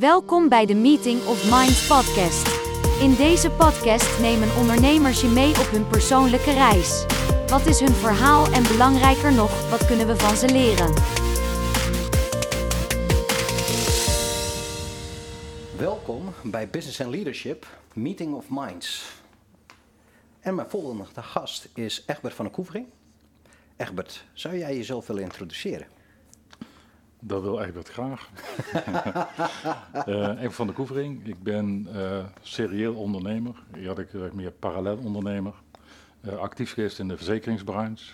Welkom bij de Meeting of Minds podcast. In deze podcast nemen ondernemers je mee op hun persoonlijke reis. Wat is hun verhaal en belangrijker nog, wat kunnen we van ze leren? Welkom bij Business and Leadership Meeting of Minds. En mijn volgende gast is Egbert van der Koevering. Egbert, zou jij jezelf willen introduceren? Dat wil Egbert graag. uh, van der Koevering, ik ben uh, serieel ondernemer. Ik had ik meer parallel ondernemer. Actief geweest in de verzekeringsbranche.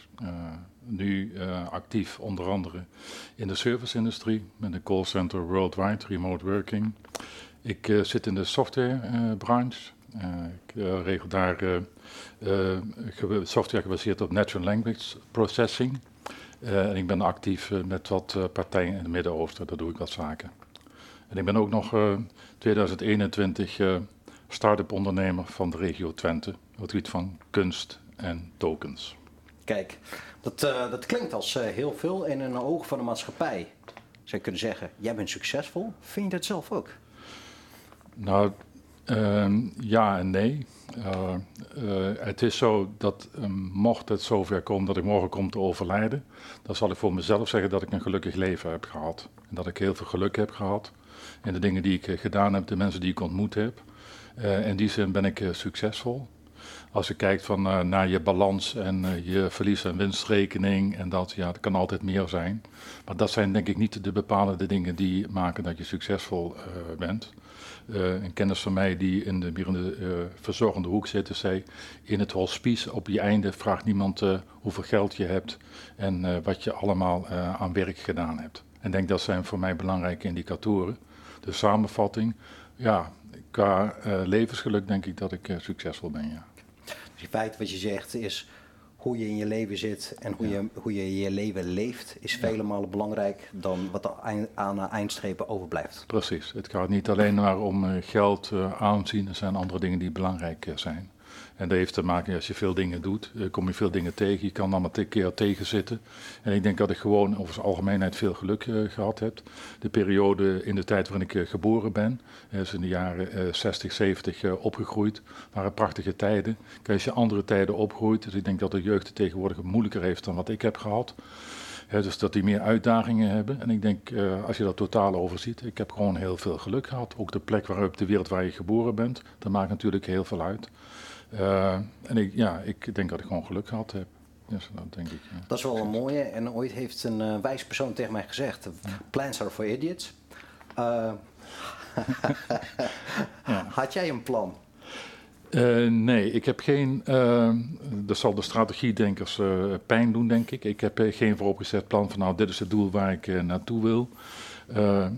nu actief onder andere in de serviceindustrie met een callcenter worldwide, remote working. Ik zit in de softwarebranche. ik regel daar software gebaseerd op natural language processing. Uh, en ik ben actief uh, met wat uh, partijen in het Midden-Oosten, daar doe ik wat zaken. En ik ben ook nog 2021 start-up ondernemer van de regio Twente, op het gebied van kunst en tokens. Kijk, dat, dat klinkt als heel veel in een oog van de maatschappij. Zou je kunnen zeggen, jij bent succesvol. Vind je dat zelf ook? Nou, ehm, ja en nee. Uh, uh, het is zo dat um, mocht het zover komen dat ik morgen kom te overlijden, dan zal ik voor mezelf zeggen dat ik een gelukkig leven heb gehad. En dat ik heel veel geluk heb gehad in de dingen die ik uh, gedaan heb, de mensen die ik ontmoet heb. in die zin ben ik succesvol. Als je kijkt van, naar je balans en je verlies- en winstrekening en dat, ja, dat kan altijd meer zijn. Maar dat zijn denk ik niet de bepalende dingen die maken dat je succesvol bent. Uh, een kennis van mij die in de, in de verzorgende hoek zit, zei: In het hospice op je einde vraagt niemand hoeveel geld je hebt en wat je allemaal aan werk gedaan hebt. En denk dat zijn voor mij belangrijke indicatoren. De samenvatting, ja, qua levensgeluk denk ik dat ik succesvol ben. Ja. Dus in feite wat je zegt is hoe je in je leven zit en hoe, je, hoe je je leven leeft, is vele malen belangrijk dan wat er aan de eindstrepen overblijft. Precies. Het gaat niet alleen maar om eh, geld, uh, aanzien, er zijn andere dingen die belangrijk eh, zijn. En dat heeft te maken, als je veel dingen doet, kom je veel dingen tegen. Je kan allemaal een keer tegenzitten. En ik denk dat ik gewoon over zijn algemeenheid veel geluk uh, gehad heb. De periode in de tijd waarin ik uh, geboren ben, is in de jaren 60, 70 opgegroeid, waren prachtige tijden. Kijk, als je andere tijden opgroeit, dus ik denk dat de jeugd het tegenwoordig moeilijker heeft dan wat ik heb gehad. dus dat die meer uitdagingen hebben. En ik denk, als je dat totaal overziet, ik heb gewoon heel veel geluk gehad. Ook de plek waarop de wereld waar je geboren bent, dat maakt natuurlijk heel veel uit. Uh, en ik, ja, ik denk dat ik gewoon geluk gehad heb. Dat denk ik. Ja. Dat is wel een mooie. En ooit heeft een uh, wijs persoon tegen mij gezegd: Plans are for idiots. Uh, ja. Had jij een plan? Uh, nee, ik heb geen. dat zal de strategiedenkers pijn doen, denk ik. Ik heb geen vooropgezet plan van, nou, dit is het doel waar ik naartoe wil.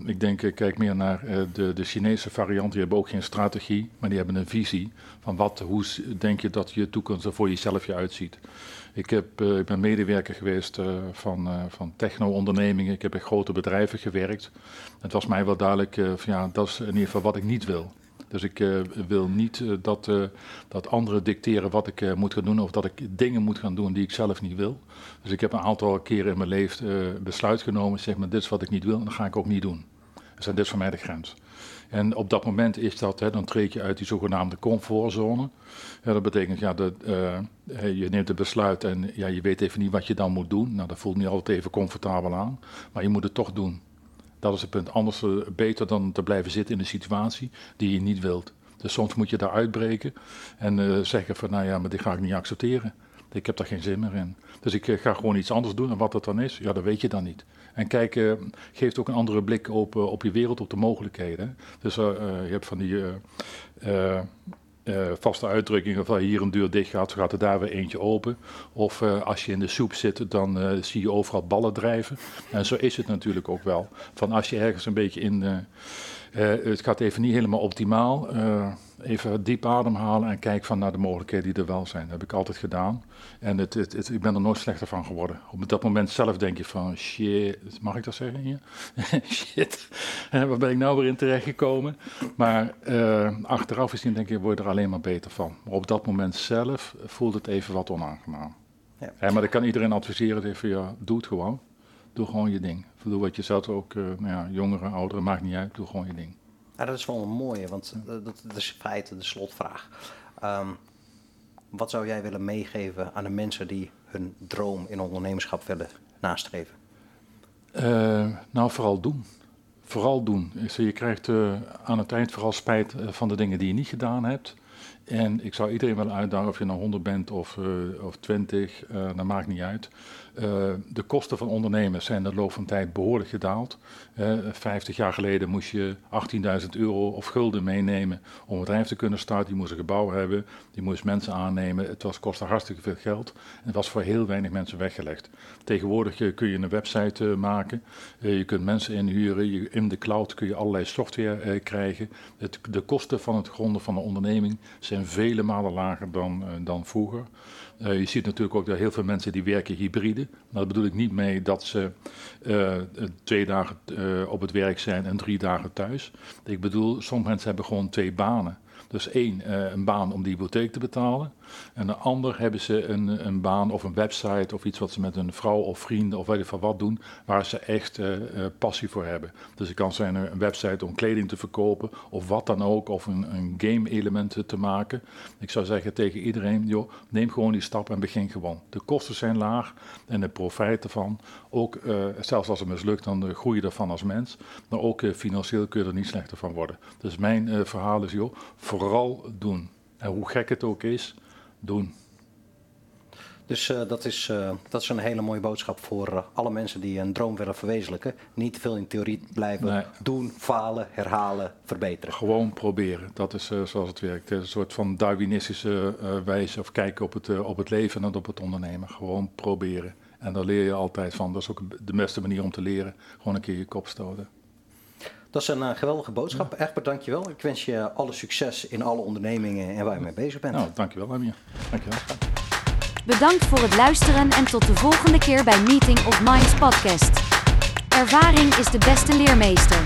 Ik denk, kijk meer naar de, de Chinese variant. Die hebben ook geen strategie, maar die hebben een visie van wat, hoe denk je dat je toekomst er voor jezelf je uitziet. Ik, heb, ik ben medewerker geweest van, van techno-ondernemingen. Ik heb in grote bedrijven gewerkt. Het was mij wel duidelijk, van, ja, dat is in ieder geval wat ik niet wil. Dus ik uh, wil niet uh, dat, uh, dat anderen dicteren wat ik moet gaan doen of dat ik dingen moet gaan doen die ik zelf niet wil. Dus ik heb een aantal keren in mijn leven besluit genomen, zeg maar, dit is wat ik niet wil en dat ga ik ook niet doen. Dus dit is voor mij de grens. En op dat moment is dat, hè, dan treed je uit die zogenaamde comfortzone. Ja, dat betekent, ja, dat, je neemt een besluit en ja, je weet even niet wat je dan moet doen. Nou, dat voelt niet altijd even comfortabel aan, maar je moet het toch doen. Dat is het punt. Anders uh, beter dan te blijven zitten in een situatie die je niet wilt. Dus soms moet je daar uitbreken en uh, zeggen van nou ja, maar dit ga ik niet accepteren. Ik heb daar geen zin meer in. Dus ik uh, ga gewoon iets anders doen en wat dat dan is, ja, dat weet je dan niet. En kijk, geeft ook een andere blik op, op je wereld, op de mogelijkheden. Dus je hebt van die uh, vaste uitdrukkingen van hier een deur dicht gaat, gaat er daar weer eentje open. Of uh, als je in de soep zit, dan uh, zie je overal ballen drijven. En zo is het natuurlijk ook wel. Van als je ergens een beetje in. Het gaat even niet helemaal optimaal even diep ademhalen en kijk van naar de mogelijkheden die er wel zijn. Dat heb ik altijd gedaan. En het, het, het, ik ben er nooit slechter van geworden. Op dat moment zelf denk je van, shit, mag ik dat zeggen hier? shit, waar ben ik nou weer in terechtgekomen? Maar uh, achteraf gezien denk ik, word je er alleen maar beter van. Maar op dat moment zelf voelt het even wat onaangenaam. Ja. maar ik kan iedereen adviseren, even, ja, doe het gewoon. Doe gewoon je ding. Doe wat je zelf ook, uh, nou ja, jongeren, ouderen, maakt niet uit, doe gewoon je ding. Ja, dat is wel een mooie, want eh, dat, dat is in feite de slotvraag. Ehm, wat zou jij willen meegeven aan de mensen die hun droom in ondernemerschap willen nastreven? Uh, nou, vooral doen. Vooral doen. Je krijgt uh, aan het eind vooral spijt van de dingen die je niet gedaan hebt. En ik zou iedereen willen uitdagen, of je nou 100 bent of, uh, of 20, dat maakt niet uit. Uh, de kosten van ondernemers zijn de loop van tijd behoorlijk gedaald. Uh, 50 jaar geleden moest je 18.000 euro of gulden meenemen om een bedrijf te kunnen starten. Je moest een gebouw hebben, je moest mensen aannemen. Het was, kostte hartstikke veel geld en het was voor heel weinig mensen weggelegd. Tegenwoordig kun je een website maken, je kunt mensen inhuren, je, in de cloud kun je allerlei software krijgen. De kosten van het gronden van een onderneming zijn vele malen lager dan, dan vroeger. Uh, je ziet natuurlijk ook dat heel veel mensen die werken hybride. Daar bedoel ik niet mee dat ze uh, twee dagen op het werk zijn en drie dagen thuis. Ik bedoel, sommige mensen hebben gewoon twee banen. Dus één, uh, een baan om die hypotheek te betalen. En de ander hebben ze een, een baan of een website of iets wat ze met een vrouw of vrienden of weet ik van wat doen, waar ze echt uh, uh, passie voor hebben. Dus het kan zijn een website om kleding te verkopen of wat dan ook, of een, een game element te maken. Ik zou zeggen tegen iedereen, joh, neem gewoon die stap en begin gewoon. De kosten zijn laag en de profijt ervan, ook zelfs als het mislukt, dan groei je ervan als mens. Maar ook financieel kun je er niet slechter van worden. Dus mijn verhaal is, joh, vooral doen. En hoe gek het ook is, doen. Dus uh, dat, is, uh, dat is een hele mooie boodschap voor uh, alle mensen die een droom willen verwezenlijken. Niet te veel in theorie blijven. Nee. Doen, falen, herhalen, verbeteren. Gewoon proberen. Dat is zoals het werkt. Een soort van Darwinistische wijze of kijken op het, op het leven en op het ondernemen. Gewoon proberen. En daar leer je altijd van. Dat is ook de beste manier om te leren. Gewoon een keer je kop stoten. Dat is een uh, geweldige boodschap. Ja. Egbert, dankjewel. Ik wens je alle succes in alle ondernemingen en waar je mee bezig bent. Nou, dankjewel, Amir. Dankjewel. Bedankt voor het luisteren en tot de volgende keer bij Meeting of Minds podcast. Ervaring is de beste leermeester.